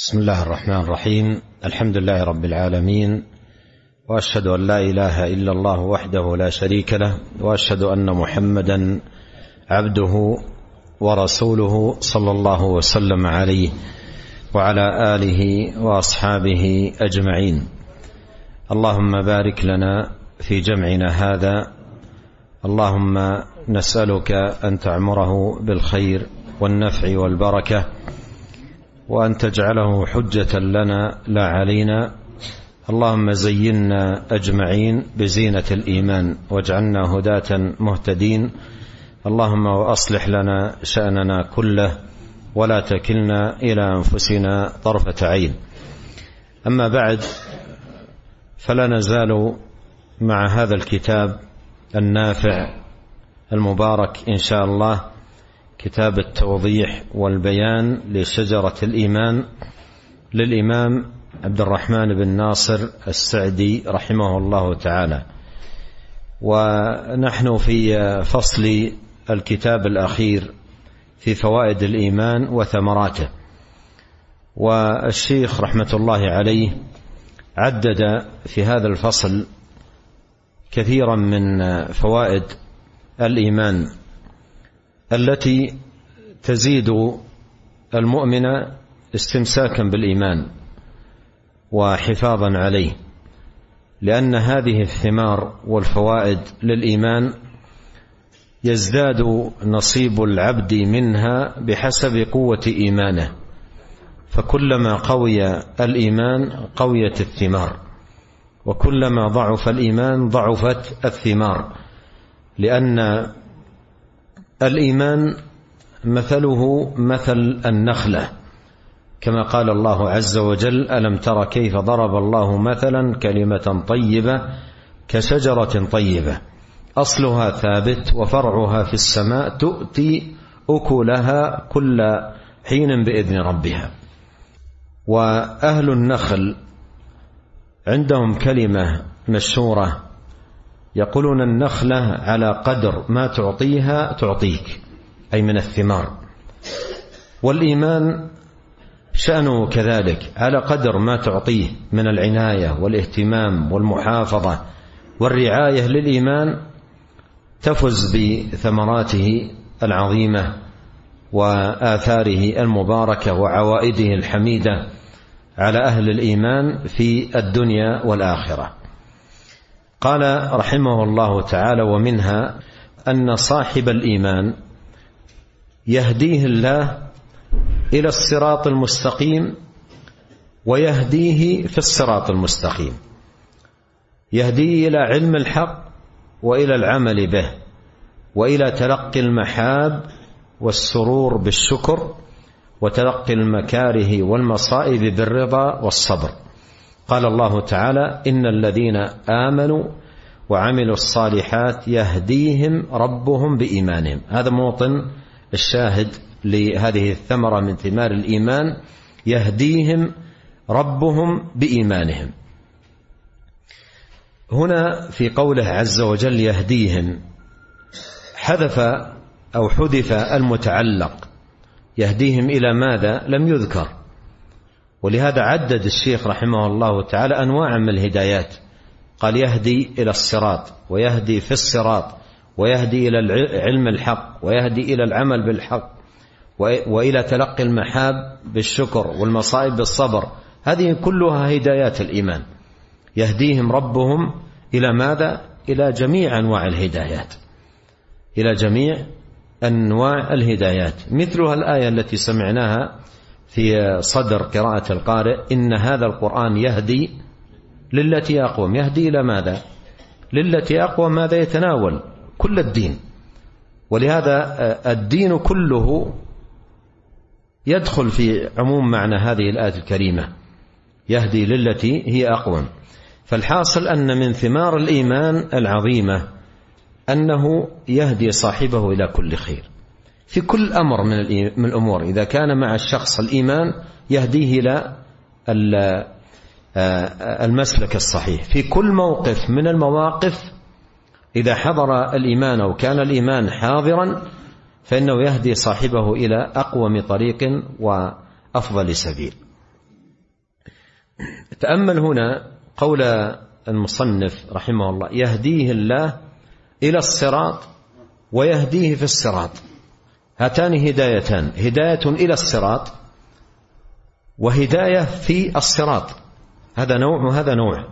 بسم الله الرحمن الرحيم. الحمد لله رب العالمين. وأشهد أن لا إله إلا الله وحده لا شريك له. وأشهد أن محمدا عبده ورسوله صلى الله وسلم عليه وعلى آله وأصحابه أجمعين. اللهم بارك لنا في جمعنا هذا. اللهم نسألك أن تعمره بالخير والنفع والبركة. وأن تجعله حجة لنا لا علينا. اللهم زينا أجمعين بزينة الإيمان واجعلنا هداة مهتدين. اللهم واصلح لنا شأننا كله ولا تكلنا إلى أنفسنا طرفة عين. أما بعد فلا نزال مع هذا الكتاب النافع المبارك إن شاء الله. كتاب التوضيح والبيان لشجرة الإيمان للإمام عبد الرحمن بن ناصر السعدي رحمه الله تعالى. ونحن في فصل الكتاب الأخير في فوائد الإيمان وثمراته. والشيخ رحمة الله عليه عدد في هذا الفصل كثيرا من فوائد الإيمان. التي تزيد المؤمن استمساكا بالإيمان وحفاظا عليه لأن هذه الثمار والفوائد للإيمان يزداد نصيب العبد منها بحسب قوة إيمانه فكلما قوي الإيمان قويت الثمار وكلما ضعف الإيمان ضعفت الثمار لأن الإيمان مثله مثل النخلة كما قال الله عز وجل ألم تر كيف ضرب الله مثلا كلمة طيبة كشجرة طيبة؟ أصلها ثابت وفرعها في السماء تؤتي أكلها كل حين بإذن ربها. وأهل النخل عندهم كلمة مشهورة يقولون النخلة على قدر ما تعطيها تعطيك أي من الثمار. والإيمان شأنه كذلك على قدر ما تعطيه من العناية والاهتمام والمحافظة والرعاية للإيمان تفز بثمراته العظيمة وآثاره المباركة وعوائده الحميدة على أهل الإيمان في الدنيا والآخرة. قال رحمه الله تعالى ومنها أن صاحب الإيمان يهديه الله إلى الصراط المستقيم ويهديه في الصراط المستقيم يهديه إلى علم الحق وإلى العمل به وإلى تلقي المحاب والسرور بالشكر وتلقي المكاره والمصائب بالرضا والصبر. قال الله تعالى إن الذين آمنوا وعملوا الصالحات يهديهم ربهم بإيمانهم. هذا موطن الشاهد لهذه الثمرة من ثمار الإيمان. يهديهم ربهم بإيمانهم. هنا في قوله عز وجل يهديهم حذف أو حذف المتعلق. يهديهم إلى ماذا؟ لم يذكر. ولهذا عدد الشيخ رحمه الله تعالى انواعا من الهدايات. قال يهدي إلى الصراط ويهدي في الصراط ويهدي إلى علم الحق ويهدي إلى العمل بالحق وإلى تلقي المحاب بالشكر والمصائب بالصبر. هذه كلها هدايات الإيمان. يهديهم ربهم إلى ماذا؟ إلى جميع أنواع الهدايات. إلى جميع أنواع الهدايات. مثلها الآية التي سمعناها في صدر قراءة القارئ إن هذا القرآن يهدي للتي أقوم. يهدي إلى ماذا؟ للتي اقوى ماذا يتناول كل الدين. ولهذا الدين كله يدخل في عموم معنى هذه الآية الكريمة. يهدي للتي هي أقوم. فالحاصل أن من ثمار الإيمان العظيمة أنه يهدي صاحبه إلى كل خير. في كل أمر من الأمور. إذا كان مع الشخص الإيمان يهديه إلى المسلك الصحيح. في كل موقف من المواقف إذا حضر الإيمان أو كان الإيمان حاضرا فإنه يهدي صاحبه إلى اقوم طريق وأفضل سبيل. تأمل هنا قول المصنف رحمه الله يهديه الله إلى الصراط ويهديه في الصراط. هاتان هدايتان. هداية إلى الصراط وهداية في الصراط. هذا نوع وهذا نوع.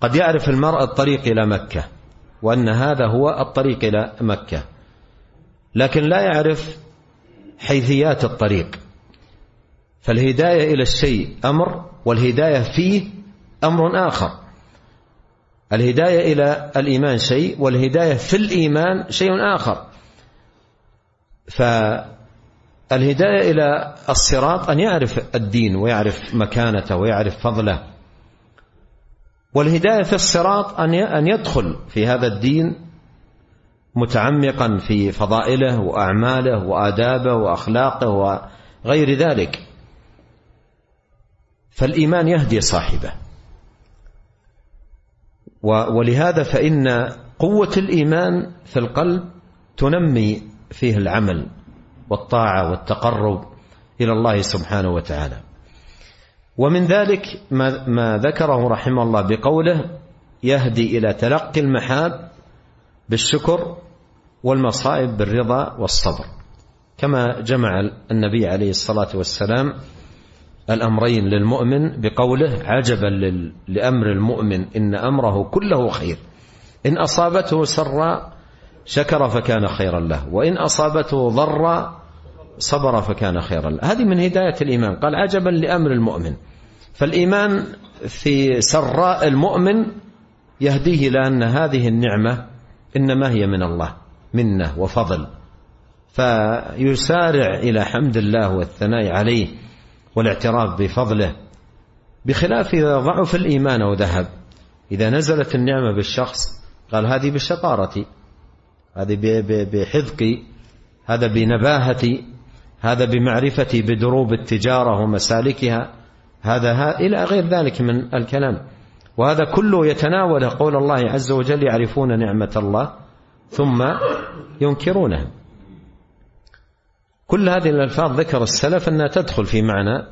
قد يعرف المرء الطريق إلى مكة وأن هذا هو الطريق إلى مكة لكن لا يعرف حيثيات الطريق. فالهداية إلى الشيء أمر والهداية فيه أمر آخر. الهداية إلى الإيمان شيء والهداية في الإيمان شيء آخر. فالهداية إلى الصراط أن يعرف الدين ويعرف مكانته ويعرف فضله. والهداية في الصراط أن يدخل في هذا الدين متعمقا في فضائله وأعماله وآدابه وأخلاقه وغير ذلك. فالإيمان يهدي صاحبه. ولهذا فإن قوة الإيمان في القلب تنمي فيه العمل والطاعة والتقرب إلى الله سبحانه وتعالى. ومن ذلك ما, ذكره رحمه الله بقوله يهدي إلى تلقي المحاب بالشكر والمصائب بالرضا والصبر. كما جمع النبي عليه الصلاة والسلام الأمرين للمؤمن بقوله عجبا لأمر المؤمن إن أمره كله خير. إن أصابته سراء شكر فكان خيرا له. وإن أصابته ضراء صبر فكان خيرا له. هذه من هداية الإيمان. قال عجبا لأمر المؤمن. فالإيمان في سراء المؤمن يهديه لأن هذه النعمة إنما هي من الله منة وفضل. فيسارع إلى حمد الله والثناء عليه والاعتراف بفضله. بخلاف إذا ضعف الإيمان أو ذهب إذا نزلت النعمة بالشخص قال هذه بشطارتي هذه بحذقي هذا بنباهتي هذا بمعرفتي بدروب التجارة ومسالكها. هذا إلى غير ذلك من الكلام. وهذا كله يتناول قول الله عز وجل يعرفون نعمة الله ثم ينكرونها. كل هذه الألفاظ ذكر السلف أنها تدخل في معنى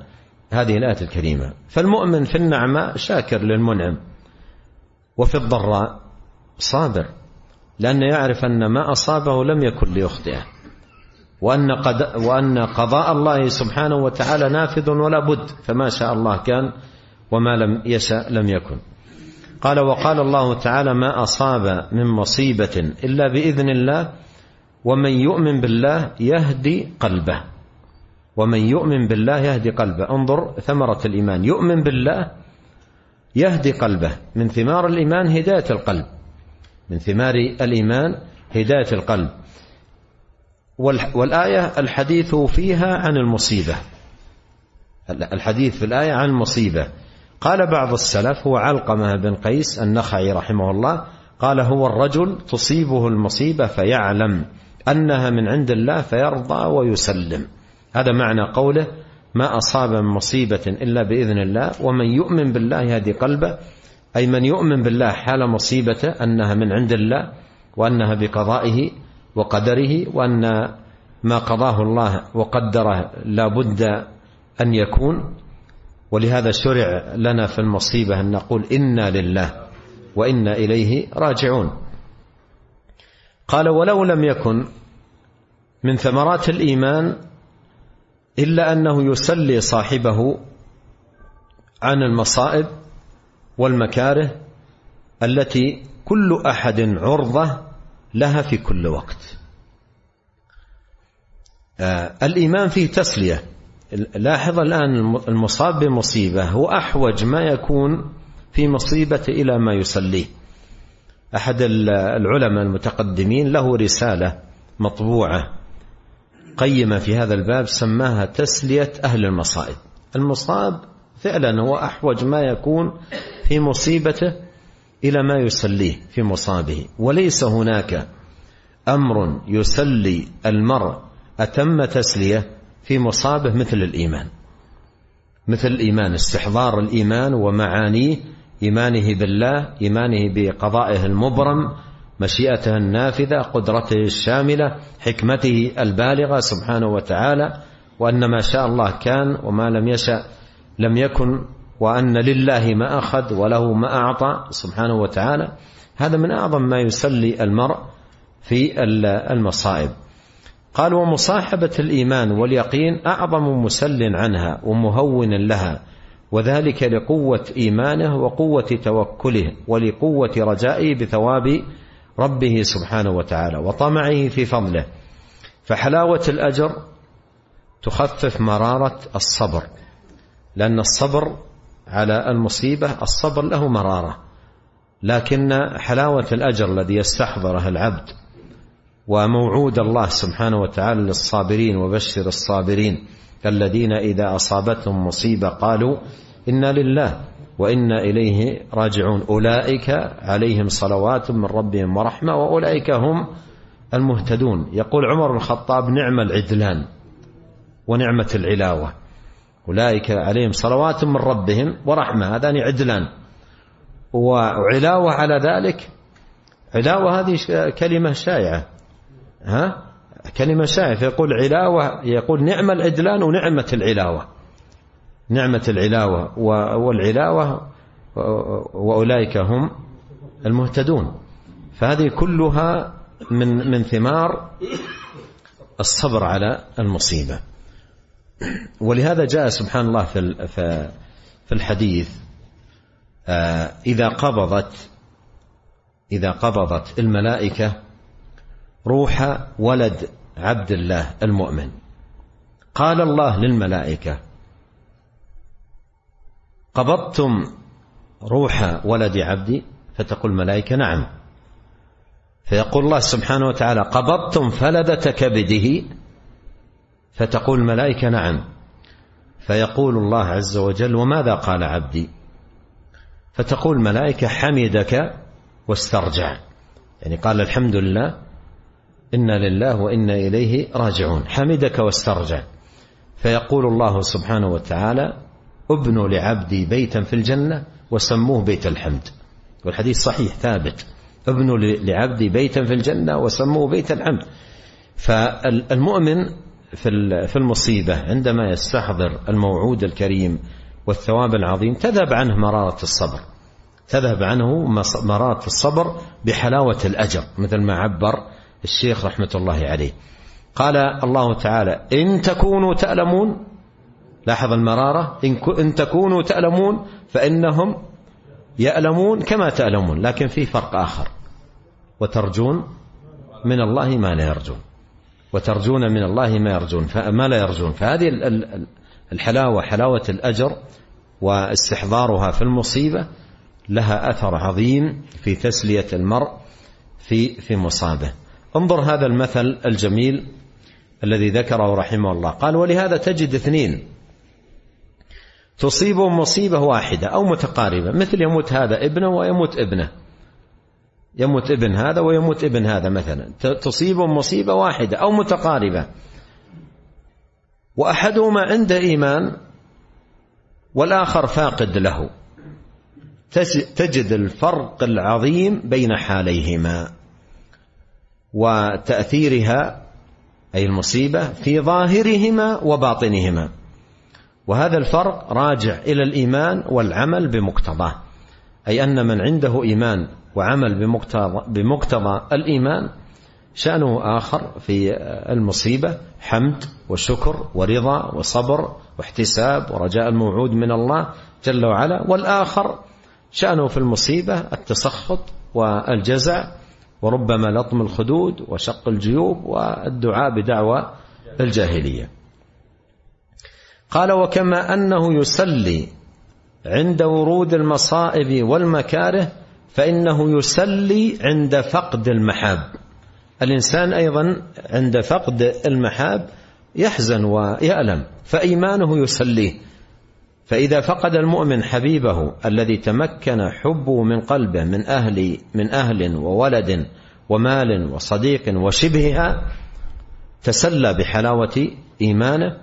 هذه الآية الكريمة. فالمؤمن في النعمة شاكر للمنعم وفي الضراء صابر. لأنه يعرف أن ما أصابه لم يكن ليخطئه. وأن, قد وأن قضاء الله سبحانه وتعالى نافذ ولا بد فما شاء الله كان وما لم يشأ لم يكن. قال وقال الله تعالى ما أصاب من مصيبة إلا بإذن الله ومن يؤمن بالله يهدي قلبه. ومن يؤمن بالله يهدي قلبه. انظر ثمرة الإيمان. يؤمن بالله يهدي قلبه. من ثمار الإيمان هداية القلب. من ثمار الإيمان هداية القلب. والآية الحديث فيها عن المصيبة. الحديث في الآية عن المصيبة. قال بعض السلف هو علقمة بن قيس النخعي رحمه الله قال هو الرجل تصيبه المصيبة فيعلم أنها من عند الله فيرضى ويسلم. هذا معنى قوله ما أصاب من مصيبة إلا بإذن الله ومن يؤمن بالله يهدي قلبه أي من يؤمن بالله حال مصيبته أنها من عند الله وأنها بقضائه وقدره وأن ما قضاه الله وقدره لا بد أن يكون. ولهذا شرع لنا في المصيبة أن نقول إنا لله وإنا إليه راجعون. قال ولو لم يكن من ثمرات الإيمان إلا أنه يسلي صاحبه عن المصائب والمكاره التي كل أحد عرضة لها في كل وقت. آه الإيمان فيه تسلية. لاحظ الآن المصاب بمصيبة هو أحوج ما يكون في مصيبة إلى ما يسليه. أحد العلماء المتقدمين له رسالة مطبوعة قيمة في هذا الباب سماها تسلية أهل المصائب. المصاب فعلا هو أحوج ما يكون في مصيبته إلى ما يسليه في مصابه. وليس هناك أمر يسلي المرء أتم تسلية في مصابه مثل الإيمان. مثل الإيمان استحضار الإيمان ومعانيه إيمانه بالله إيمانه بقضائه المبرم مشيئته النافذة قدرته الشاملة حكمته البالغة سبحانه وتعالى وأن ما شاء الله كان وما لم يشأ لم يكن وأن لله ما أخذ وله ما أعطى سبحانه وتعالى. هذا من أعظم ما يسلي المرء في المصائب. قال ومصاحبة الإيمان واليقين أعظم مسل عنها ومهون لها وذلك لقوة إيمانه وقوة توكله ولقوة رجائه بثواب ربه سبحانه وتعالى وطمعه في فضله. فحلاوة الأجر تخفف مرارة الصبر لأن الصبر على المصيبة الصبر له مرارة. لكن حلاوة الأجر الذي يستحضره العبد وموعود الله سبحانه وتعالى للصابرين وبشر الصابرين الذين إذا أصابتهم مصيبة قالوا إنا لله وإنا إليه راجعون. أولئك عليهم صلوات من ربهم ورحمة وأولئك هم المهتدون. يقول عمر بن الخطاب نعم العدلان ونعمة العلاوة. أولئك عليهم صلوات من ربهم ورحمة. هذان عدلان. وعلاوة على ذلك علاوة هذه كلمة شائعة. ها؟ كلمة شائعة. فيقول علاوة يقول نعم العدلان ونعمة العلاوة. نعمة العلاوة. والعلاوة وأولئك هم المهتدون. فهذه كلها من من ثمار الصبر على المصيبة. ولهذا جاء سبحان الله في في الحديث آه، إذا قبضت إذا قبضت الملائكة روح ولد عبد الله المؤمن. قال الله للملائكة قبضتم روح ولد عبدي فتقول الملائكة نعم. فيقول الله سبحانه وتعالى قبضتم فلدة كبده فتقول الملائكة نعم. فيقول الله عز وجل وماذا قال عبدي؟ فتقول الملائكة حمدك واسترجع. يعني قال الحمد لله إنا لله وإنا إليه راجعون. حمدك واسترجع. فيقول الله سبحانه وتعالى ابنوا لعبدي بيتا في الجنة وسموه بيت الحمد. والحديث صحيح ثابت. ابنوا لعبدي بيتا في الجنة وسموه بيت الحمد. فالمؤمن في المصيبة عندما يستحضر الموعود الكريم والثواب العظيم تذهب عنه مرارة الصبر. تذهب عنه مرارة الصبر بحلاوة الأجر مثل ما عبر الشيخ رحمة الله عليه. قال الله تعالى إن تكونوا تألمون لاحظ المرارة إن تكونوا تألمون فإنهم يألمون كما تألمون لكن في فرق آخر. وترجون من الله ما لا يرجون. وترجون من الله ما يرجون ما لا يرجون. فهذه الحلاوة حلاوة الأجر واستحضارها في المصيبة لها أثر عظيم في تسلية المرء في في مصابه. انظر هذا المثل الجميل الذي ذكره رحمه الله. قال ولهذا تجد اثنين تصيبهم مصيبة واحدة أو متقاربة مثل يموت هذا ابنه ويموت ابنه. يموت ابن هذا ويموت ابن هذا مثلا. تصيبهم مصيبة واحدة أو متقاربة. وأحدهما عنده إيمان والآخر فاقد له. تجد الفرق العظيم بين حاليهما وتأثيرها أي المصيبة في ظاهرهما وباطنهما. وهذا الفرق راجع إلى الإيمان والعمل بمقتضاه. أي أن من عنده إيمان وعمل بمقتضى, بمقتضى الإيمان. شأنه آخر في المصيبة حمد وشكر ورضا وصبر واحتساب ورجاء الموعود من الله جل وعلا. والآخر شأنه في المصيبة التسخط والجزع وربما لطم الخدود وشق الجيوب والدعاء بدعوى الجاهلية. قال وكما أنه يسلي عند ورود المصائب والمكاره فإنه يسلي عند فقد المحاب. الإنسان أيضا عند فقد المحاب يحزن ويألم فإيمانه يسليه. فإذا فقد المؤمن حبيبه الذي تمكن حبه من قلبه من أهل من أهل وولد ومال وصديق وشبهها تسلى بحلاوة إيمانه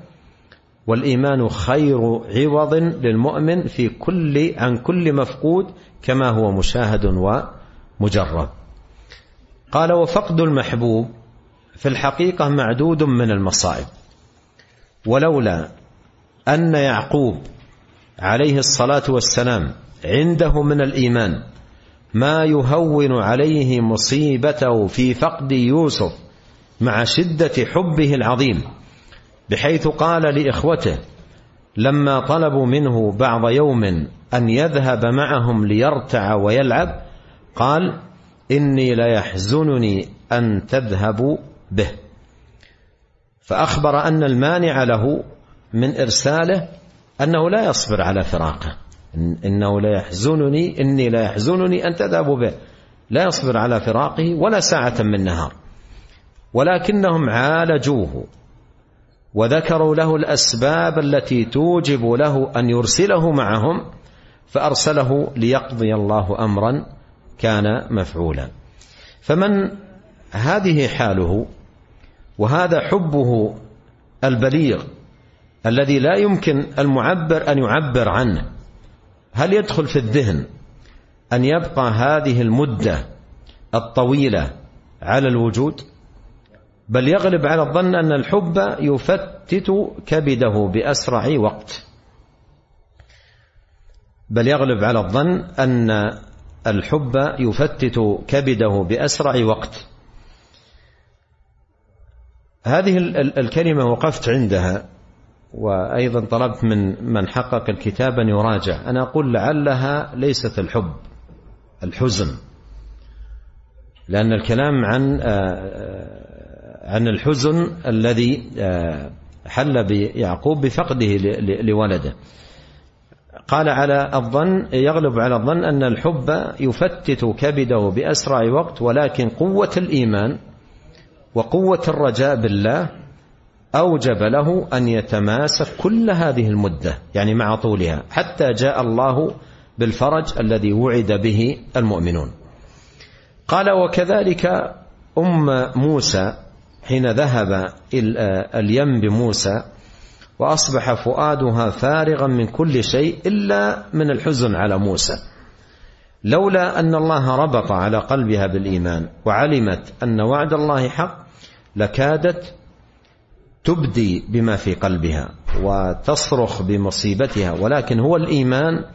والإيمان خير عوض للمؤمن في كل عن كل مفقود كما هو مشاهد ومجرب قال وفقد المحبوب في الحقيقة معدود من المصائب. ولولا أن يعقوب عليه الصلاة والسلام عنده من الإيمان ما يهون عليه مصيبته في فقد يوسف مع شدة حبه العظيم بحيث قال لإخوته لما طلبوا منه بعض يوم أن يذهب معهم ليرتع ويلعب قال إني ليحزنني أن تذهبوا به. فأخبر أن المانع له من إرساله أنه لا يصبر على فراقه. إنه لا يحزنني إني لا يحزنني أن تذهبوا به. لا يصبر على فراقه ولا ساعة من نهار. ولكنهم عالجوه. وذكروا له الأسباب التي توجب له أن يرسله معهم فأرسله ليقضي الله أمرا كان مفعولا. فمن هذه حاله وهذا حبه البليغ الذي لا يمكن المعبر أن يعبر عنه هل يدخل في الذهن أن يبقى هذه المدة الطويلة على الوجود؟ بل يغلب على الظن أن الحب يفتت كبده بأسرع وقت. بل يغلب على الظن أن الحب يفتت كبده بأسرع وقت. هذه الكلمة وقفت عندها وأيضا طلبت من من حقق الكتاب أن يراجع. أنا أقول لعلها ليست الحب الحزن. لأن الكلام عن عن الحزن الذي حل بيعقوب بفقده لولده. قال على الظن يغلب على الظن أن الحب يفتت كبده بأسرع وقت ولكن قوة الإيمان وقوة الرجاء بالله أوجب له أن يتماسك كل هذه المدة يعني مع طولها حتى جاء الله بالفرج الذي وعد به المؤمنون. قال وكذلك أم موسى حين ذهب اليم بموسى وأصبح فؤادها فارغا من كل شيء إلا من الحزن على موسى. لولا أن الله ربط على قلبها بالإيمان وعلمت أن وعد الله حق لكادت تبدي بما في قلبها وتصرخ بمصيبتها ولكن هو الإيمان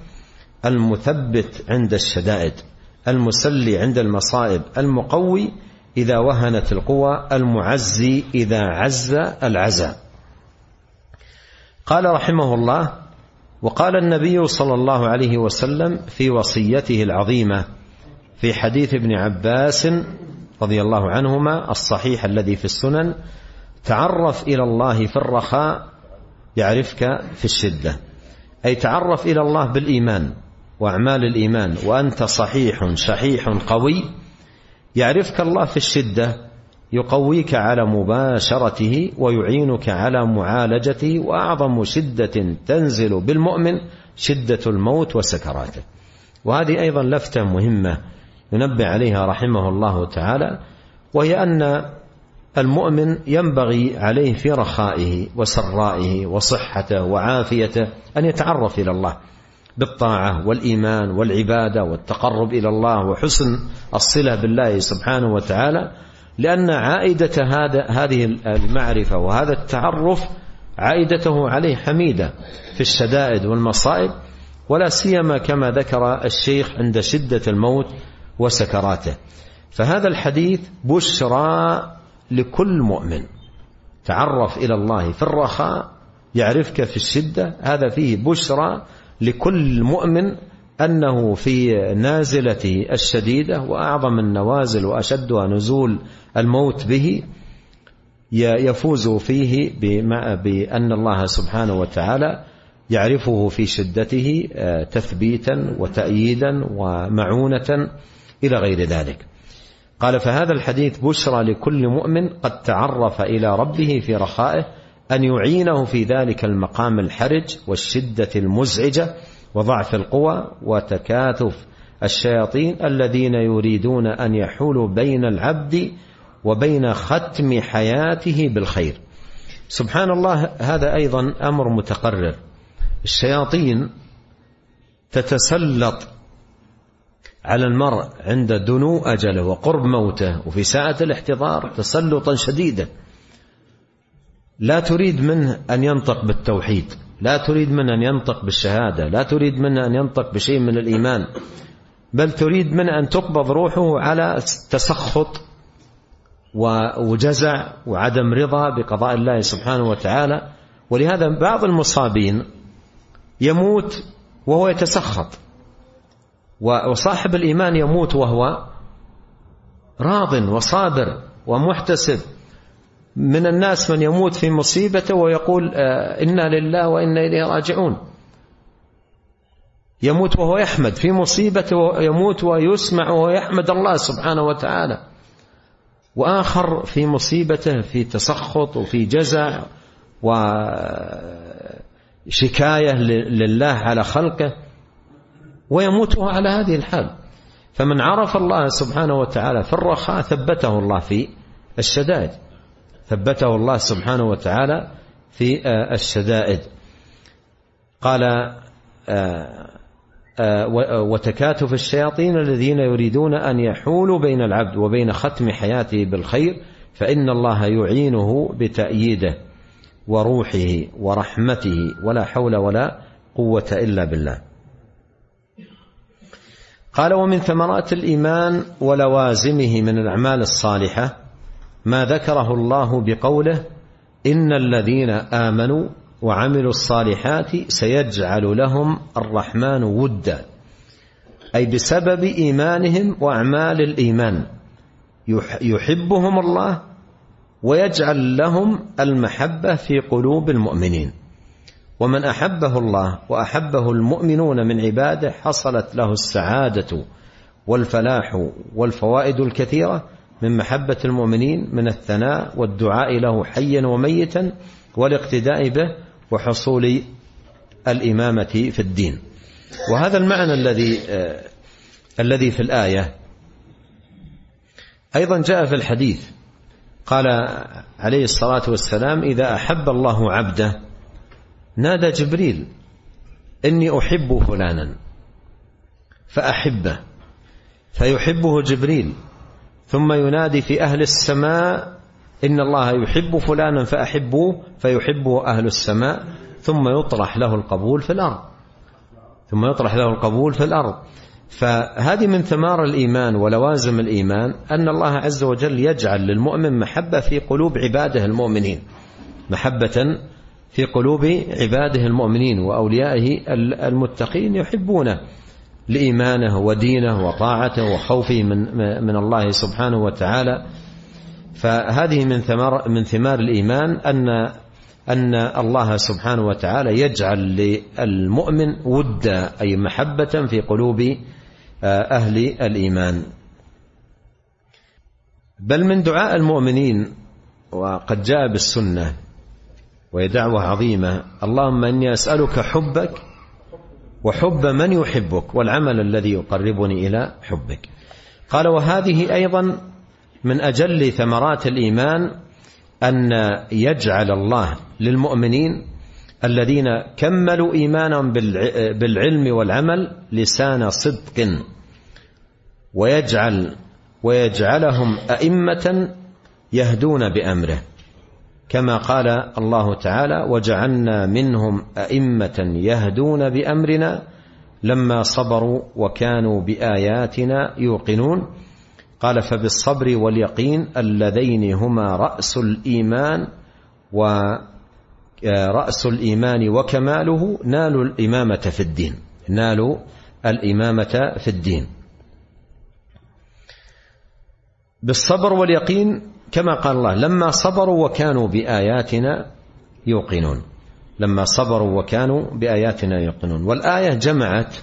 المثبت عند الشدائد المسلي عند المصائب المقوي إذا وهنت القوى المعزي إذا عز العزا. قال رحمه الله وقال النبي صلى الله عليه وسلم في وصيته العظيمة في حديث ابن عباس رضي الله عنهما الصحيح الذي في السنن تعرف إلى الله في الرخاء يعرفك في الشدة. أي تعرف إلى الله بالإيمان وأعمال الإيمان وأنت صحيح شحيح قوي يعرفك الله في الشدة يقويك على مباشرته ويعينك على معالجته وأعظم شدة تنزل بالمؤمن شدة الموت وسكراته. وهذه أيضا لفتة مهمة ينبه عليها رحمه الله تعالى وهي أن المؤمن ينبغي عليه في رخائه وسرائه وصحته وعافيته أن يتعرف إلى الله. بالطاعة والإيمان والعبادة والتقرب إلى الله وحسن الصلة بالله سبحانه وتعالى لأن عائدة هذا هذه المعرفة وهذا التعرف عائدته عليه حميدة في الشدائد والمصائب ولا سيما كما ذكر الشيخ عند شدة الموت وسكراته. فهذا الحديث بشرى لكل مؤمن. تعرف إلى الله في الرخاء يعرفك في الشدة هذا فيه بشرى لكل مؤمن أنه في نازلته الشديدة وأعظم النوازل وأشدها نزول الموت به يفوز فيه بأن الله سبحانه وتعالى يعرفه في شدته آه، تثبيتا وتأييدا ومعونة إلى غير ذلك. قال فهذا الحديث بشرى لكل مؤمن قد تعرف إلى ربه في رخائه أن يعينه في ذلك المقام الحرج والشدة المزعجة وضعف القوى وتكاثف الشياطين الذين يريدون أن يحولوا بين العبد وبين ختم حياته بالخير. سبحان الله هذا أيضا أمر متقرر. الشياطين تتسلط على المرء عند دنو أجله وقرب موته وفي ساعة الاحتضار تسلطا شديدا. لا تريد منه أن ينطق بالتوحيد لا تريد منه أن ينطق بالشهادة لا تريد منه أن ينطق بشيء من الإيمان بل تريد منه أن تقبض روحه على تسخط وجزع وعدم رضا بقضاء الله سبحانه وتعالى. ولهذا بعض المصابين يموت وهو يتسخط وصاحب الإيمان يموت وهو راض وصابر ومحتسب. من الناس من يموت في مصيبته ويقول آه، إنا لله وإنا إليه راجعون. يموت وهو يحمد في مصيبته يموت ويسمع وهو يحمد الله سبحانه وتعالى. وآخر في مصيبته في تسخط وفي جزع وشكاية لله على خلقه ويموت على هذه الحال. فمن عرف الله سبحانه وتعالى في الرخاء ثبته الله في الشدائد. ثبته الله سبحانه وتعالى في الشدائد. قال آه، آه، وتكاتف الشياطين الذين يريدون أن يحولوا بين العبد وبين ختم حياته بالخير فإن الله يعينه بتأييده وروحه ورحمته ولا حول ولا قوة إلا بالله. قال ومن ثمرات الإيمان ولوازمه من الأعمال الصالحة ما ذكره الله بقوله إن الذين آمنوا وعملوا الصالحات سيجعل لهم الرحمن ودا. أي بسبب إيمانهم وأعمال الإيمان. يحبهم الله ويجعل لهم المحبة في قلوب المؤمنين. ومن أحبه الله وأحبه المؤمنون من عباده حصلت له السعادة والفلاح والفوائد الكثيرة من محبة المؤمنين من الثناء والدعاء له حيا وميتا والاقتداء به وحصول الإمامة في الدين. وهذا المعنى الذي آه الذي في الآية. أيضا جاء في الحديث قال عليه الصلاة والسلام إذا أحب الله عبده نادى جبريل إني أحب فلانا فأحبه فيحبه جبريل. ثم ينادي في أهل السماء إن الله يحب فلانا فأحبوه فيحبه أهل السماء ثم يطرح له القبول في الأرض. ثم يطرح له القبول في الأرض. فهذه من ثمار الإيمان ولوازم الإيمان أن الله عز وجل يجعل للمؤمن محبة في قلوب عباده المؤمنين. محبة في قلوب عباده المؤمنين وأوليائه المتقين يحبونه. لإيمانه ودينه وطاعته وخوفه من, من الله سبحانه وتعالى. فهذه من ثمار من ثمار الإيمان أن أن الله سبحانه وتعالى يجعل للمؤمن ودا أي محبة في قلوب آه، أهل الإيمان. بل من دعاء المؤمنين وقد جاء بالسنة وهي دعوة عظيمة. اللهم إني أسألك حبك وحب من يحبك والعمل الذي يقربني إلى حبك. قال وهذه أيضا من أجل ثمرات الإيمان أن يجعل الله للمؤمنين الذين كملوا ايمانهم بالعلم والعمل لسان صدق ويجعل ويجعلهم أئمة يهدون بأمره. كما قال الله تعالى وجعلنا منهم أئمة يهدون بأمرنا لما صبروا وكانوا بآياتنا يوقنون. قال فبالصبر واليقين اللذين هما رأس الإيمان ورأس الإيمان وكماله نالوا الإمامة في الدين. نالوا الإمامة في الدين. بالصبر واليقين كما قال الله لما صبروا وكانوا بآياتنا يوقنون. لما صبروا وكانوا بآياتنا يوقنون. والآية جمعت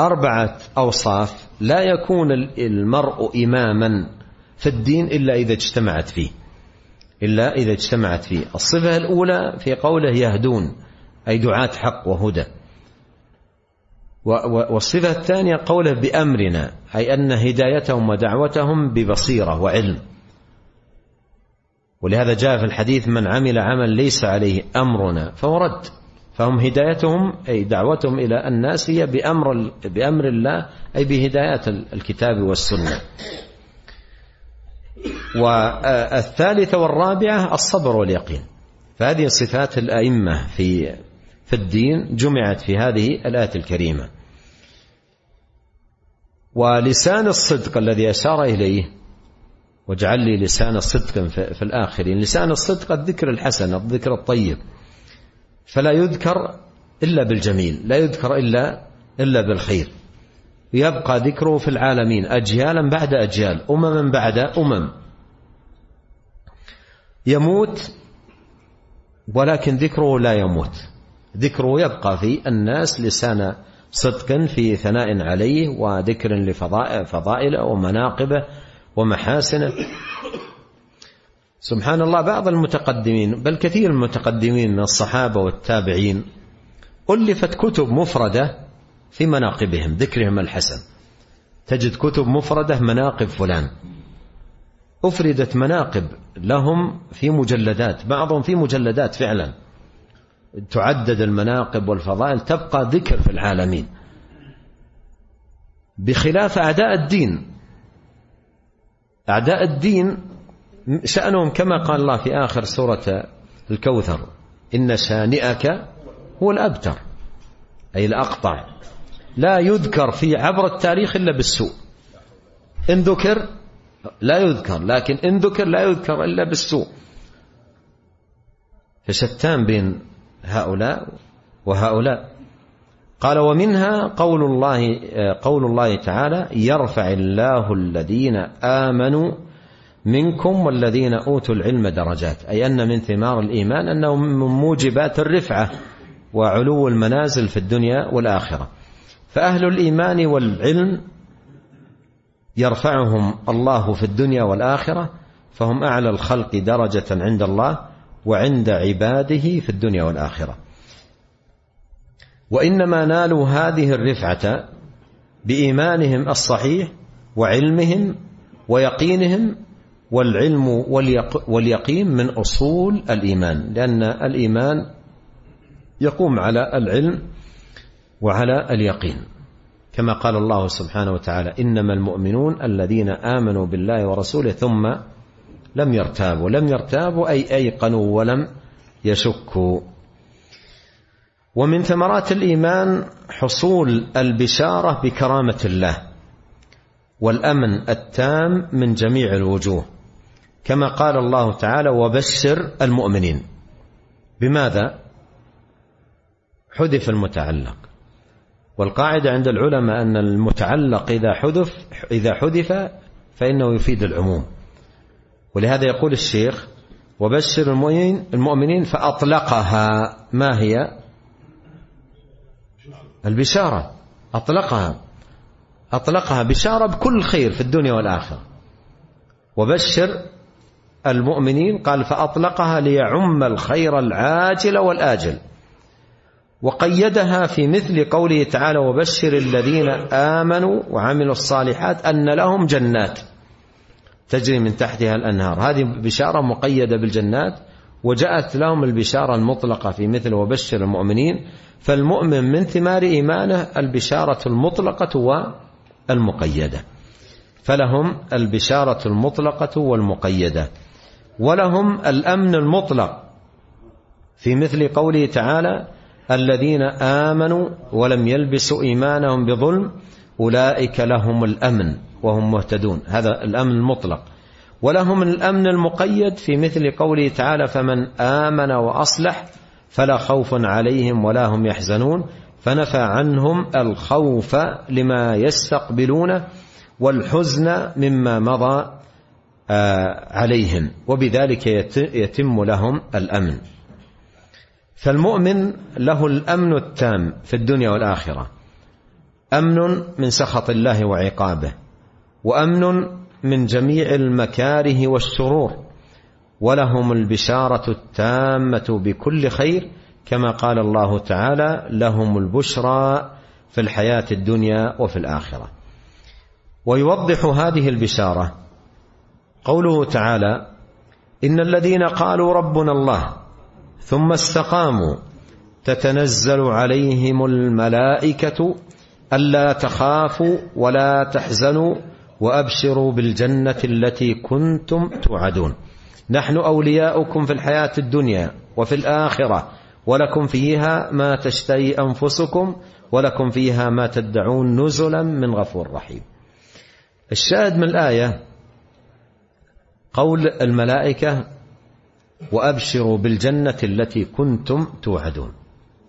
أربعة أوصاف لا يكون المرء إماما في الدين إلا إذا اجتمعت فيه. إلا إذا اجتمعت فيه. الصفة الأولى في قوله يهدون أي دعاة حق وهدى. والصفة الثانية قوله بأمرنا أي أن هدايتهم ودعوتهم ببصيرة وعلم. ولهذا جاء في الحديث من عمل عمل ليس عليه أمرنا فهو رد. فهم هدايتهم أي دعوتهم إلى الناس هي بأمر بأمر الله أي بهدايات الكتاب والسنة. والثالثة والرابعة الصبر واليقين. فهذه صفات الأئمة في في الدين جمعت في هذه الآية الكريمة. ولسان الصدق الذي أشار إليه واجعل لي لسان صدق في الآخرين. لسان الصدق الذكر الحسن الذكر الطيب. فلا يذكر إلا بالجميل لا يذكر إلا إلا بالخير. يبقى ذكره في العالمين أجيالا بعد أجيال أمما بعد أمم. يموت ولكن ذكره لا يموت. ذكره يبقى في الناس لسان صدق في ثناء عليه وذكر لفضائله ومناقبه ومحاسنه سبحان الله بعض المتقدمين بل كثير من المتقدمين من الصحابة والتابعين ألفت كتب مفردة في مناقبهم ذكرهم الحسن. تجد كتب مفردة مناقب فلان. أفردت مناقب لهم في مجلدات بعضهم في مجلدات فعلا. تعدد المناقب والفضائل تبقى ذكر في العالمين. بخلاف اعداء الدين أعداء الدين شأنهم كما قال الله في آخر سورة الكوثر إن شانئك هو الأبتر أي الأقطع. لا يذكر في عبر التاريخ إلا بالسوء. إن ذكر لا يذكر لكن إن ذكر لا يذكر إلا بالسوء. فشتان بين هؤلاء وهؤلاء. قال ومنها قول الله قول الله تعالى يرفع الله الذين آمنوا منكم والذين أوتوا العلم درجات أي أن من ثمار الإيمان أنه من موجبات الرفعة وعلو المنازل في الدنيا والآخرة. فأهل الإيمان والعلم يرفعهم الله في الدنيا والآخرة فهم أعلى الخلق درجة عند الله وعند عباده في الدنيا والآخرة. وإنما نالوا هذه الرفعة بإيمانهم الصحيح وعلمهم ويقينهم والعلم واليقين من أصول الإيمان لأن الإيمان يقوم على العلم وعلى اليقين. كما قال الله سبحانه وتعالى إنما المؤمنون الذين آمنوا بالله ورسوله ثم لم يرتابوا لم يرتابوا أي أيقنوا ولم يشكوا. ومن ثمرات الإيمان حصول البشارة بكرامة الله والأمن التام من جميع الوجوه كما قال الله تعالى وبشر المؤمنين بماذا؟ حذف المتعلق. والقاعدة عند العلماء أن المتعلق إذا حذف إذا حذف فإنه يفيد العموم. ولهذا يقول الشيخ وبشر المؤمنين فأطلقها ما هي؟ البشارة أطلقها. أطلقها بشارة بكل خير في الدنيا والآخرة. وبشر المؤمنين قال فأطلقها ليعم الخير العاجل والآجل. وقيدها في مثل قوله تعالى وبشر الذين آمنوا وعملوا الصالحات أن لهم جنات تجري من تحتها الأنهار. هذه بشارة مقيدة بالجنات. وجاءت لهم البشارة المطلقة في مثل وبشر المؤمنين فالمؤمن من ثمار إيمانه البشارة المطلقة والمقيدة. فلهم البشارة المطلقة والمقيدة. ولهم الأمن المطلق. في مثل قوله تعالى الذين آمنوا ولم يلبسوا إيمانهم بظلم أولئك لهم الأمن وهم مهتدون. هذا الأمن المطلق. ولهم الأمن المقيد في مثل قوله تعالى فمن آمن وأصلح فلا خوف عليهم ولا هم يحزنون فنفى عنهم الخوف لما يستقبلون والحزن مما مضى عليهم وبذلك يتم لهم الأمن. فالمؤمن له الأمن التام في الدنيا والآخرة. أمن من سخط الله وعقابه وأمن من جميع المكاره والشرور ولهم البشارة التامة بكل خير كما قال الله تعالى لهم البشرى في الحياة الدنيا وفي الآخرة. ويوضح هذه البشارة قوله تعالى إن الذين قالوا ربنا الله ثم استقاموا تتنزل عليهم الملائكة ألا تخافوا ولا تحزنوا وأبشروا بالجنة التي كنتم توعدون. نحن أولياؤكم في الحياة الدنيا وفي الآخرة ولكم فيها ما تشتهي أنفسكم ولكم فيها ما تدعون نزلا من غفور رحيم. الشاهد من الآية قول الملائكة وأبشروا بالجنة التي كنتم توعدون.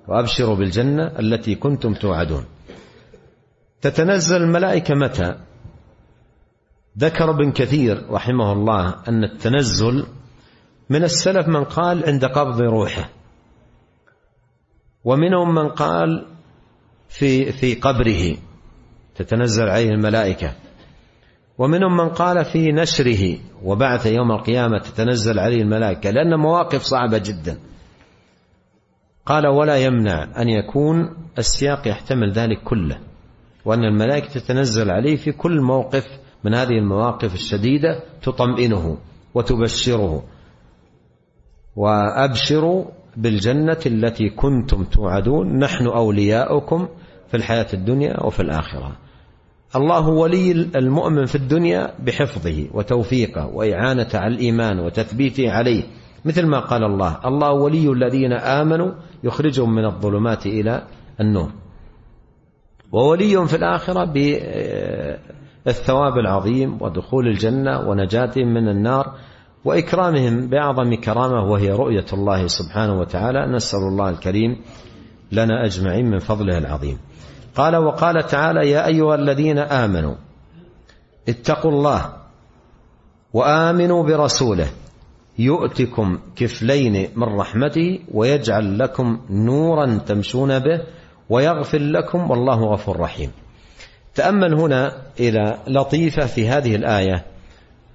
وأبشروا بالجنة التي كنتم توعدون. تتنزل الملائكة متى؟ ذكر ابن كثير رحمه الله أن التنزل من السلف من قال عند قبض روحه ومنهم من قال في في قبره تتنزل عليه الملائكة ومنهم من قال في نشره وبعث يوم القيامة تتنزل عليه الملائكة لأن مواقف صعبة جدا. قال ولا يمنع أن يكون السياق يحتمل ذلك كله وأن الملائكة تتنزل عليه في كل موقف من هذه المواقف الشديدة تطمئنه وتبشره. وأبشروا بالجنة التي كنتم توعدون. نحن أولياؤكم في الحياة الدنيا وفي الآخرة. الله ولي المؤمن في الدنيا بحفظه وتوفيقه وإعانة على الإيمان وتثبيته عليه. مثل ما قال الله الله ولي الذين آمنوا يخرجهم من الظلمات إلى النور. وولي في الآخرة بالثواب العظيم ودخول الجنة ونجاتهم من النار وإكرامهم بأعظم كرامة وهي رؤية الله سبحانه وتعالى. نسأل الله الكريم لنا أجمعين من فضله العظيم. قال وقال تعالى يا أيها الذين آمنوا اتقوا الله وآمنوا برسوله يؤتكم كفلين من رحمته ويجعل لكم نورا تمشون به ويغفر لكم والله غفور رحيم. تأمل هنا إلى لطيفة في هذه الآية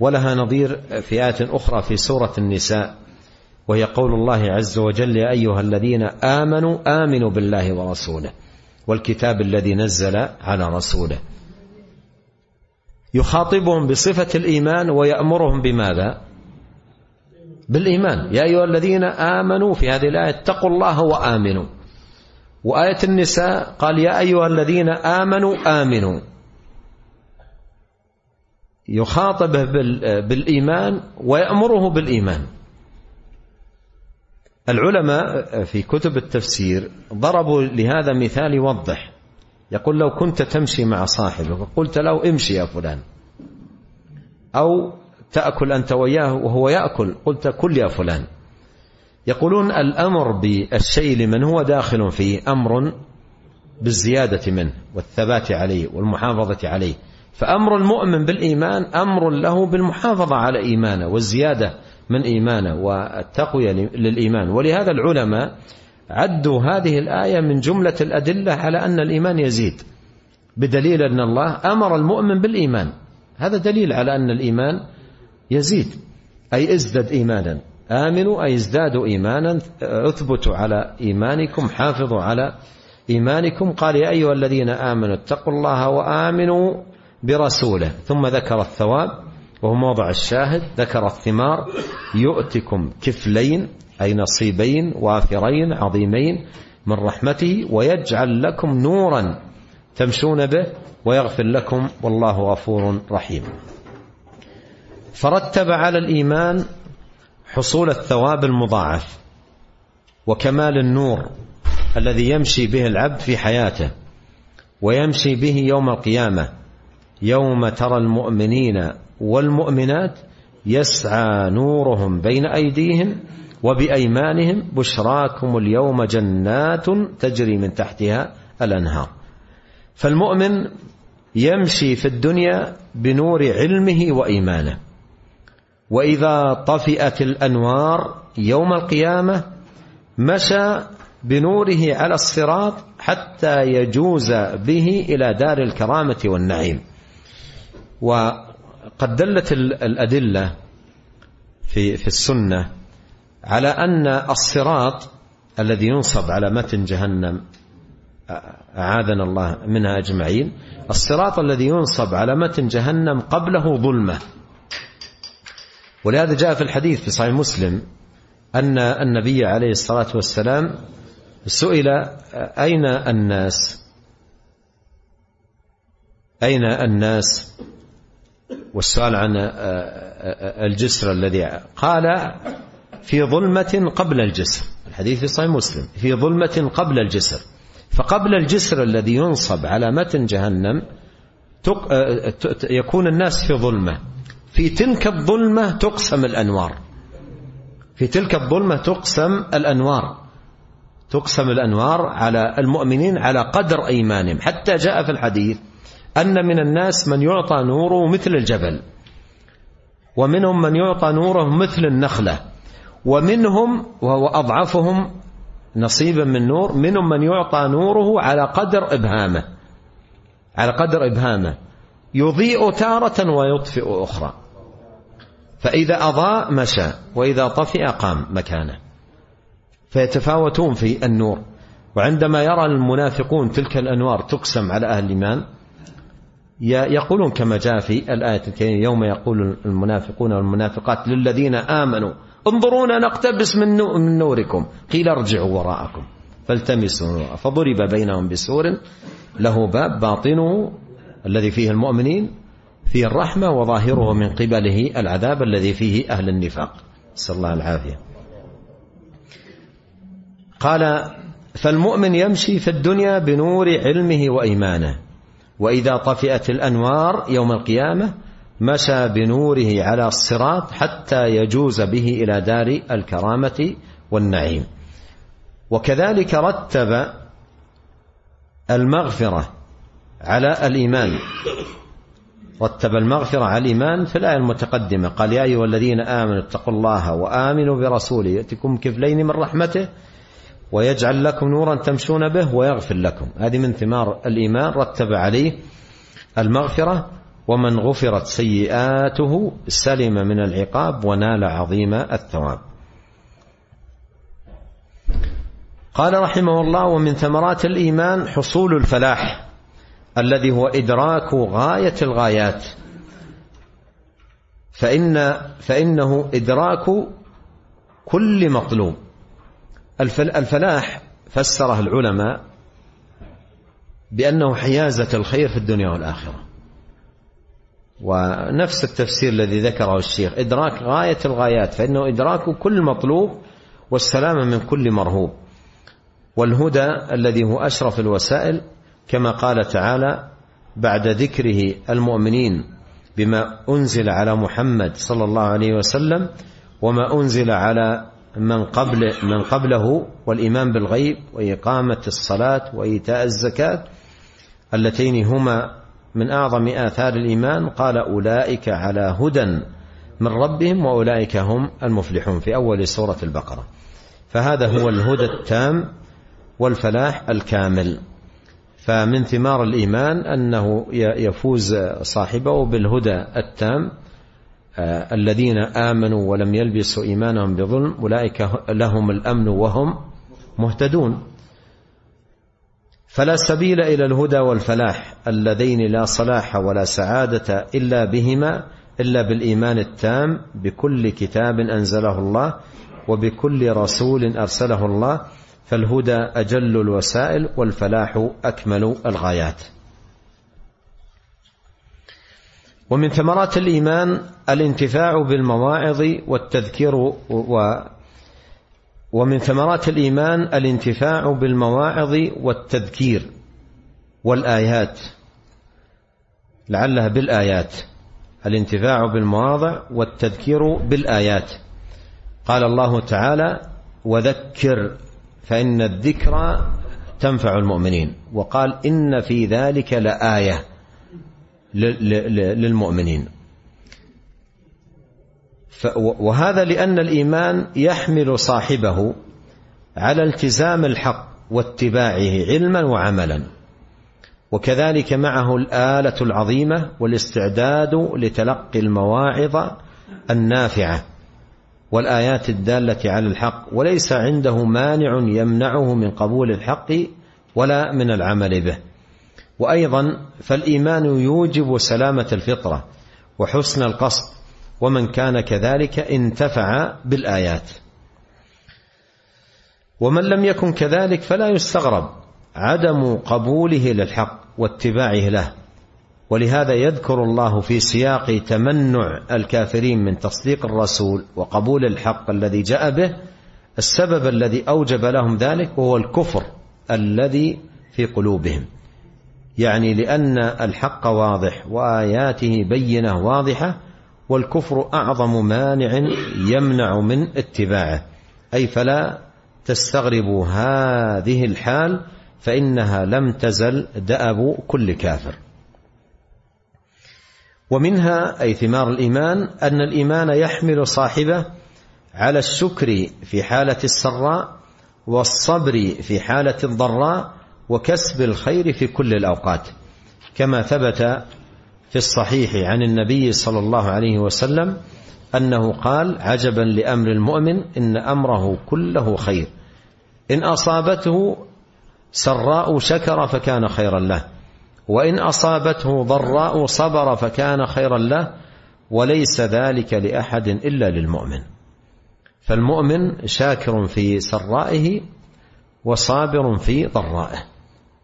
ولها نظير في آية أخرى في سورة النساء وهي قول الله عز وجل يا أيها الذين آمنوا آمنوا بالله ورسوله والكتاب الذي نزل على رسوله. يخاطبهم بصفة الإيمان ويأمرهم بماذا؟ بالإيمان. يا أيها الذين آمنوا في هذه الآية اتقوا الله وآمنوا. وآية النساء قال يا أيها الذين آمنوا آمنوا. يخاطبه بالإيمان ويأمره بالإيمان. العلماء في كتب التفسير ضربوا لهذا مثال يوضح. يقول لو كنت تمشي مع صاحبك وقلت له امشي يا فلان. أو تأكل أنت وياه وهو يأكل قلت كل يا فلان. يقولون الأمر بالشيء لمن هو داخل فيه أمر بالزيادة منه والثبات عليه والمحافظة عليه. فأمر المؤمن بالإيمان أمر له بالمحافظة على إيمانه والزيادة من إيمانه والتقوية للإيمان. ولهذا العلماء عدوا هذه الآية من جملة الأدلة على أن الإيمان يزيد بدليل أن الله أمر المؤمن بالإيمان. هذا دليل على أن الإيمان يزيد أي ازدد إيمانا. آمنوا أي ازدادوا إيمانا اثبتوا على إيمانكم حافظوا على إيمانكم. قال يا أيها الذين آمنوا اتقوا الله وآمنوا برسوله. ثم ذكر الثواب وهو موضع الشاهد. ذكر الثمار يؤتكم كفلين أي نصيبين وافرين عظيمين من رحمته ويجعل لكم نورا تمشون به ويغفر لكم والله غفور رحيم. فرتب على الإيمان حصول الثواب المضاعف وكمال النور الذي يمشي به العبد في حياته ويمشي به يوم القيامة يوم ترى المؤمنين والمؤمنات يسعى نورهم بين أيديهم وبأيمانهم بشراكم اليوم جنات تجري من تحتها الأنهار. فالمؤمن يمشي في الدنيا بنور علمه وإيمانه. وإذا طفئت الأنوار يوم القيامة مشى بنوره على الصراط حتى يجوز به إلى دار الكرامة والنعيم. وقد دلت الأدلة في في السنة على أن الصراط الذي ينصب على متن جهنم أعاذنا الله منها أجمعين الصراط الذي ينصب على متن جهنم قبله ظلمة. ولهذا جاء في الحديث في صحيح مسلم أن النبي عليه الصلاة والسلام سئل أين الناس؟ أين الناس؟ والسؤال عن الجسر الذي قال في ظلمة قبل الجسر الحديث في صحيح مسلم في ظلمة قبل الجسر فقبل الجسر الذي ينصب على متن جهنم يكون الناس في ظلمة. في تلك الظلمة تقسم الأنوار. في تلك الظلمة تقسم الأنوار. تقسم الأنوار على المؤمنين على قدر أيمانهم. حتى جاء في الحديث أن من الناس من يعطى نوره مثل الجبل ومنهم من يعطى نوره مثل النخلة ومنهم وهو أضعفهم نصيبا من نور منهم من يعطى نوره على قدر إبهامه على قدر إبهامه. يضيء تارة ويطفئ أخرى. فإذا أضاء مشى وإذا طفئ قام مكانه. فيتفاوتون في النور. وعندما يرى المنافقون تلك الأنوار تقسم على أهل الإيمان يقولون كما جاء في الآية الكريمة يوم يقول المنافقون والمنافقات للذين آمنوا انظرونا نقتبس من نوركم. قيل ارجعوا وراءكم فالتمسوا. نورا فضرب بينهم بسور له باب باطنه الذي فيه المؤمنين فيه الرحمة وظاهره من قبله العذاب الذي فيه أهل النفاق. نسأل الله العافية. قال فالمؤمن يمشي في الدنيا بنور علمه وإيمانه وإذا طفئت الأنوار يوم القيامة مشى بنوره على الصراط حتى يجوز به إلى دار الكرامة والنعيم. وكذلك رتب المغفرة على الإيمان. رتب المغفرة على الإيمان في الآية المتقدمة. قال يا أيها الذين آمنوا اتقوا الله وآمنوا برسوله. يأتكم كفلين من رحمته ويجعل لكم نورا تمشون به ويغفر لكم. هذه من ثمار الإيمان. رتب عليه المغفرة. ومن غفرت سيئاته سلم من العقاب ونال عظيم الثواب. قال رحمه الله ومن ثمرات الإيمان حصول الفلاح. الذي هو إدراك غاية الغايات. فإن فإنه إدراك كل مطلوب الفلاح فسره العلماء بأنه حيازة الخير في الدنيا والآخرة. ونفس التفسير الذي ذكره الشيخ إدراك غاية الغايات. فإنه إدراك كل مطلوب والسلامة من كل مرهوب. والهدى الذي هو أشرف الوسائل كما قال تعالى بعد ذكره المؤمنين بما أنزل على محمد صلى الله عليه وسلم وما أنزل على من قبل من قبله والإيمان بالغيب وإقامة الصلاة وإيتاء الزكاة اللتين هما من أعظم آثار الإيمان قال أولئك على هدى من ربهم وأولئك هم المفلحون في أول سورة البقرة. فهذا هو الهدى التام والفلاح الكامل. فمن ثمار الإيمان أنه يفوز صاحبه بالهدى التام آه، الذين آمنوا ولم يلبسوا إيمانهم بظلم أولئك لهم الأمن وهم مهتدون. فلا سبيل إلى الهدى والفلاح اللذين لا صلاح ولا سعادة إلا بهما إلا بالإيمان التام بكل كتاب أنزله الله وبكل رسول أرسله الله. فالهدى أجل الوسائل والفلاح أكمل الغايات. ومن ثمرات الإيمان الانتفاع بالمواعظ والتذكير و ومن ثمرات الإيمان الانتفاع بالمواعظ والتذكير والآيات لعلها بالآيات الانتفاع بالمواضع والتذكير بالآيات. قال الله تعالى وذكر فإن الذكرى تنفع المؤمنين. وقال إن في ذلك لآية للمؤمنين. وهذا لأن الإيمان يحمل صاحبه على التزام الحق واتباعه علما وعملا. وكذلك معه الآلة العظيمة والاستعداد لتلقي المواعظ النافعة. والآيات الدالة على الحق وليس عنده مانع يمنعه من قبول الحق ولا من العمل به. وأيضا فالإيمان يوجب سلامة الفطرة وحسن القصد ومن كان كذلك انتفع بالآيات. ومن لم يكن كذلك فلا يستغرب عدم قبوله للحق واتباعه له. ولهذا يذكر الله في سياق تمنع الكافرين من تصديق الرسول وقبول الحق الذي جاء به السبب الذي أوجب لهم ذلك هو الكفر الذي في قلوبهم. يعني لأن الحق واضح وآياته بينة واضحة والكفر أعظم مانع يمنع من اتباعه. أي فلا تستغربوا هذه الحال فإنها لم تزل دأب كل كافر. ومنها أي ثمار الإيمان أن الإيمان يحمل صاحبه على الشكر في حالة السراء والصبر في حالة الضراء وكسب الخير في كل الأوقات. كما ثبت في الصحيح عن النبي صلى الله عليه وسلم أنه قال عجبا لأمر المؤمن إن أمره كله خير. إن أصابته سراء شكر فكان خيرا له. وإن أصابته ضراء صبر فكان خيرا له وليس ذلك لأحد إلا للمؤمن. فالمؤمن شاكر في سرائه وصابر في ضرائه.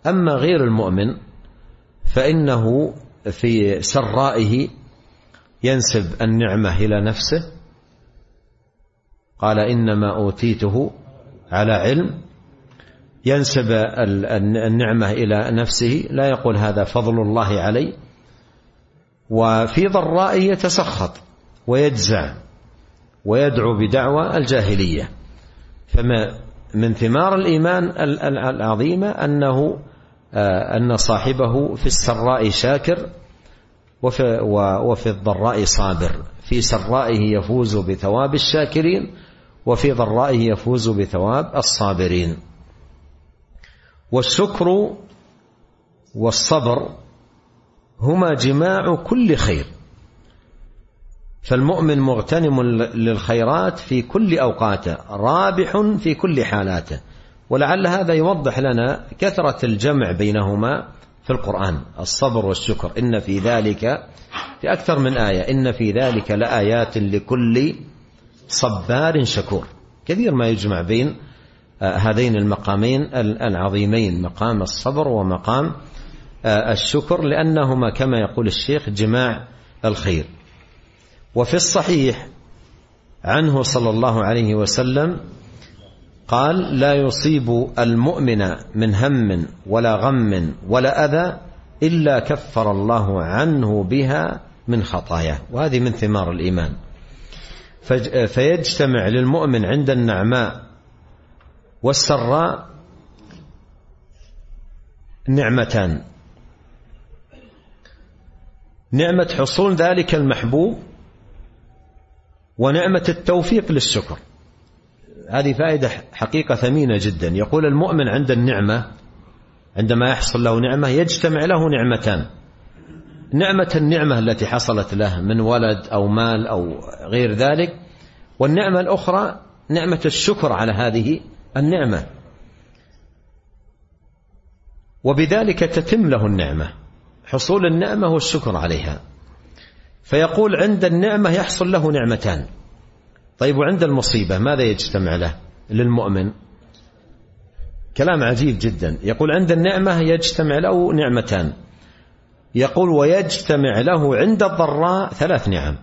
أما غير المؤمن فإنه في سرائه ينسب النعمة إلى نفسه. قال إنما أوتيته على علم ينسب النعمة إلى نفسه لا يقول هذا فضل الله علي. وفي ضرائه يتسخط ويجزع ويدعو بدعوى الجاهلية. فما من ثمار الإيمان العظيمة أنه آه، أن صاحبه في السراء شاكر وفي, وفي الضراء صابر. في سرائه يفوز بثواب الشاكرين وفي ضرائه يفوز بثواب الصابرين. والشكر والصبر هما جماع كل خير. فالمؤمن مغتنم للخيرات في كل أوقاته رابح في كل حالاته. ولعل هذا يوضح لنا كثرة الجمع بينهما في القرآن الصبر والشكر. إن في ذلك في أكثر من آية إن في ذلك لآيات لكل صبار شكور. كثير ما يجمع بين هذين المقامين العظيمين مقام الصبر ومقام آه، الشكر لأنهما كما يقول الشيخ جماع الخير. وفي الصحيح عنه صلى الله عليه وسلم قال لا يصيب المؤمن من هم ولا غم ولا أذى إلا كفر الله عنه بها من خطاياه. وهذه من ثمار الإيمان. فيجتمع للمؤمن عند النعماء والسراء نعمتان. نعمة حصول ذلك المحبوب ونعمة التوفيق للشكر. هذه فائدة حقيقة ثمينة جدا. يقول المؤمن عند النعمة عندما يحصل له نعمة يجتمع له نعمتان. نعمة النعمة التي حصلت له من ولد أو مال أو غير ذلك والنعمة الأخرى نعمة الشكر على هذه النعمة. وبذلك تتم له النعمة. حصول النعمة والشكر عليها. فيقول عند النعمة يحصل له نعمتان. طيب وعند المصيبة ماذا يجتمع له للمؤمن؟ كلام عجيب جدا. يقول عند النعمة يجتمع له نعمتان. يقول ويجتمع له عند الضراء ثلاث نعم.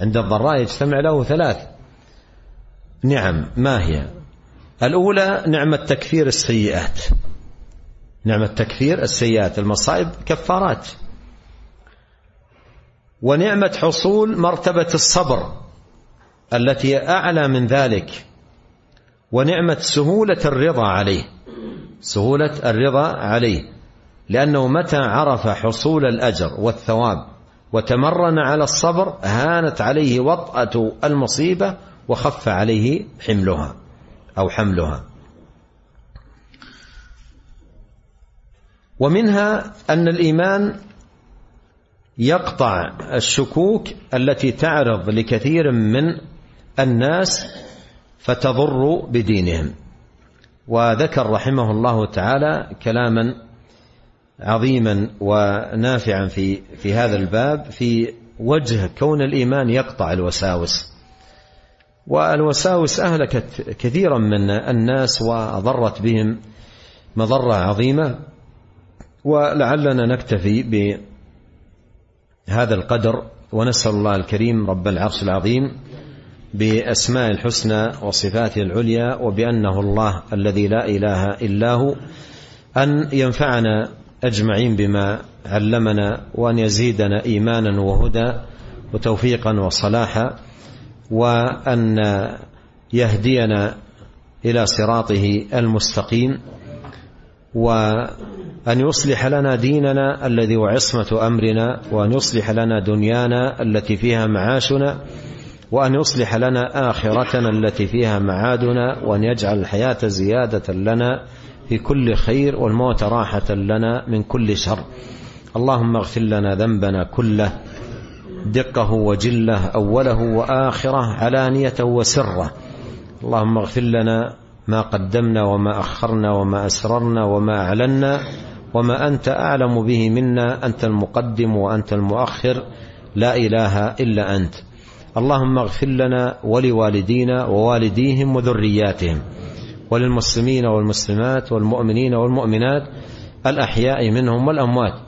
عند الضراء يجتمع له ثلاث. نعم ما هي؟ الأولى نعمة تكفير السيئات. نعمة تكفير السيئات المصائب كفارات. ونعمة حصول مرتبة الصبر التي أعلى من ذلك. ونعمة سهولة الرضا عليه. سهولة الرضا عليه. لأنه متى عرف حصول الأجر والثواب وتمرن على الصبر هانت عليه وطأة المصيبة وخف عليه حملها أو حملها. ومنها أن الإيمان يقطع الشكوك التي تعرض لكثير من الناس فتضر بدينهم. وذكر رحمه الله تعالى كلاما عظيما ونافعا في في هذا الباب في وجه كون الإيمان يقطع الوساوس. والوساوس أهلكت كثيرا من الناس وأضرت بهم مضرة عظيمة ولعلنا نكتفي هذا القدر ونسأل الله الكريم رب العرش العظيم بأسماء الحسنى وصفاته العليا وبأنه الله الذي لا إله إلا هو أن ينفعنا أجمعين بما علمنا وأن يزيدنا إيمانا وهدى وتوفيقا وصلاحا. وأن يهدينا إلى صراطه المستقيم وأن يصلح لنا ديننا الذي هو عصمة أمرنا وأن يصلح لنا دنيانا التي فيها معاشنا وأن يصلح لنا آخرتنا التي فيها معادنا وأن يجعل الحياة زيادة لنا في كل خير والموت راحة لنا من كل شر. اللهم اغفر لنا ذنبنا كله دقه وجله أوله وآخره علانيته وسره. اللهم اغفر لنا ما قدمنا وما أخرنا وما أسررنا وما أعلنا وما أنت أعلم به منا أنت المقدم وأنت المؤخر لا إله إلا أنت. اللهم اغفر لنا ولوالدينا ووالديهم وذرياتهم وللمسلمين والمسلمات والمؤمنين والمؤمنات الأحياء منهم والأموات.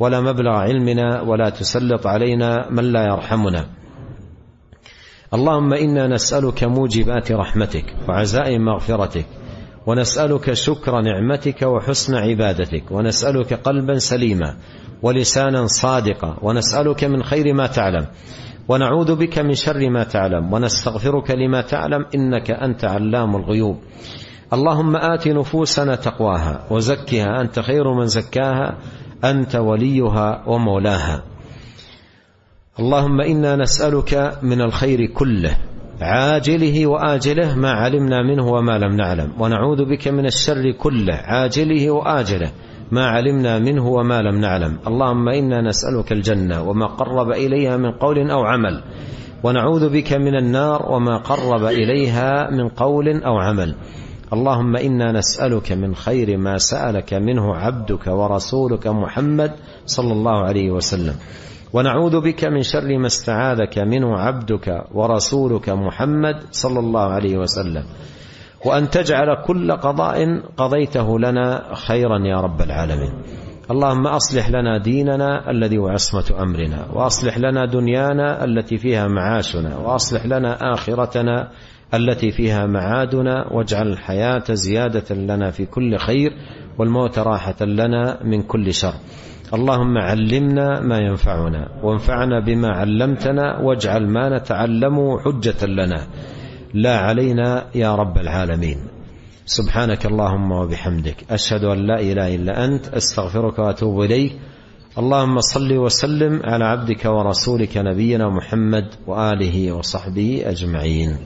ولا مبلغ علمنا ولا تسلط علينا من لا يرحمنا. اللهم إنا نسألك موجبات رحمتك وعزائم مغفرتك ونسألك شكر نعمتك وحسن عبادتك ونسألك قلبا سليما ولسانا صادقا ونسألك من خير ما تعلم ونعوذ بك من شر ما تعلم ونستغفرك لما تعلم إنك أنت علام الغيوب. اللهم آت نفوسنا تقواها وزكها أنت خير من زكاها أنت وليها ومولاها. اللهم إنا نسألك من الخير كله عاجله وآجله ما علمنا منه وما لم نعلم ونعوذ بك من الشر كله عاجله وآجله ما علمنا منه وما لم نعلم. اللهم إنا نسألك الجنة وما قرب إليها من قول أو عمل ونعوذ بك من النار وما قرب إليها من قول أو عمل. اللهم إنا نسألك من خير ما سألك منه عبدك ورسولك محمد صلى الله عليه وسلم. ونعوذ بك من شر ما استعاذك منه عبدك ورسولك محمد صلى الله عليه وسلم. وأن تجعل كل قضاء قضيته لنا خيرا يا رب العالمين. اللهم أصلح لنا ديننا الذي هو عصمة أمرنا وأصلح لنا دنيانا التي فيها معاشنا وأصلح لنا آخرتنا التي فيها معادنا واجعل الحياة زيادة لنا في كل خير والموت راحة لنا من كل شر. اللهم علمنا ما ينفعنا وانفعنا بما علمتنا واجعل ما نتعلمه حجة لنا. لا علينا يا رب العالمين. سبحانك اللهم وبحمدك. أشهد أن لا إله إلا أنت أستغفرك وأتوب إليك. اللهم صل وسلم على عبدك ورسولك نبينا محمد وآله وصحبه أجمعين.